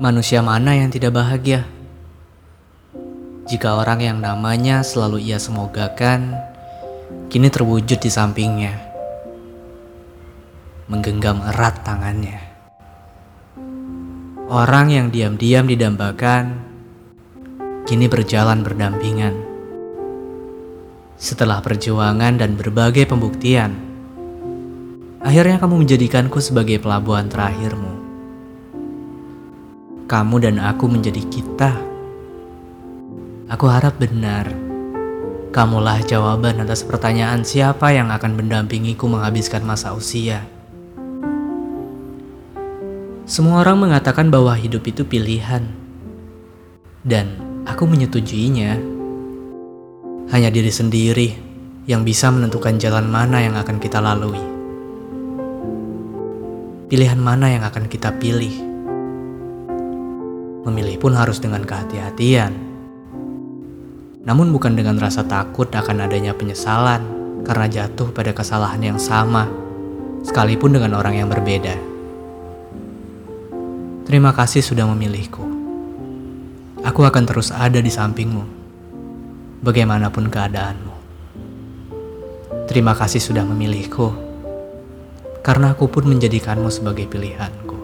Manusia mana yang tidak bahagia? Jika orang yang namanya selalu ia semogakan, kini terwujud di sampingnya, menggenggam erat tangannya. Orang yang diam-diam didambakan, kini berjalan berdampingan. Setelah perjuangan dan berbagai pembuktian, akhirnya kamu menjadikanku sebagai pelabuhan terakhirmu kamu dan aku menjadi kita. Aku harap benar. Kamulah jawaban atas pertanyaan siapa yang akan mendampingiku menghabiskan masa usia. Semua orang mengatakan bahwa hidup itu pilihan. Dan aku menyetujuinya. Hanya diri sendiri yang bisa menentukan jalan mana yang akan kita lalui. Pilihan mana yang akan kita pilih. Memilih pun harus dengan kehati-hatian. Namun bukan dengan rasa takut akan adanya penyesalan karena jatuh pada kesalahan yang sama, sekalipun dengan orang yang berbeda. Terima kasih sudah memilihku. Aku akan terus ada di sampingmu, bagaimanapun keadaanmu. Terima kasih sudah memilihku, karena aku pun menjadikanmu sebagai pilihanku.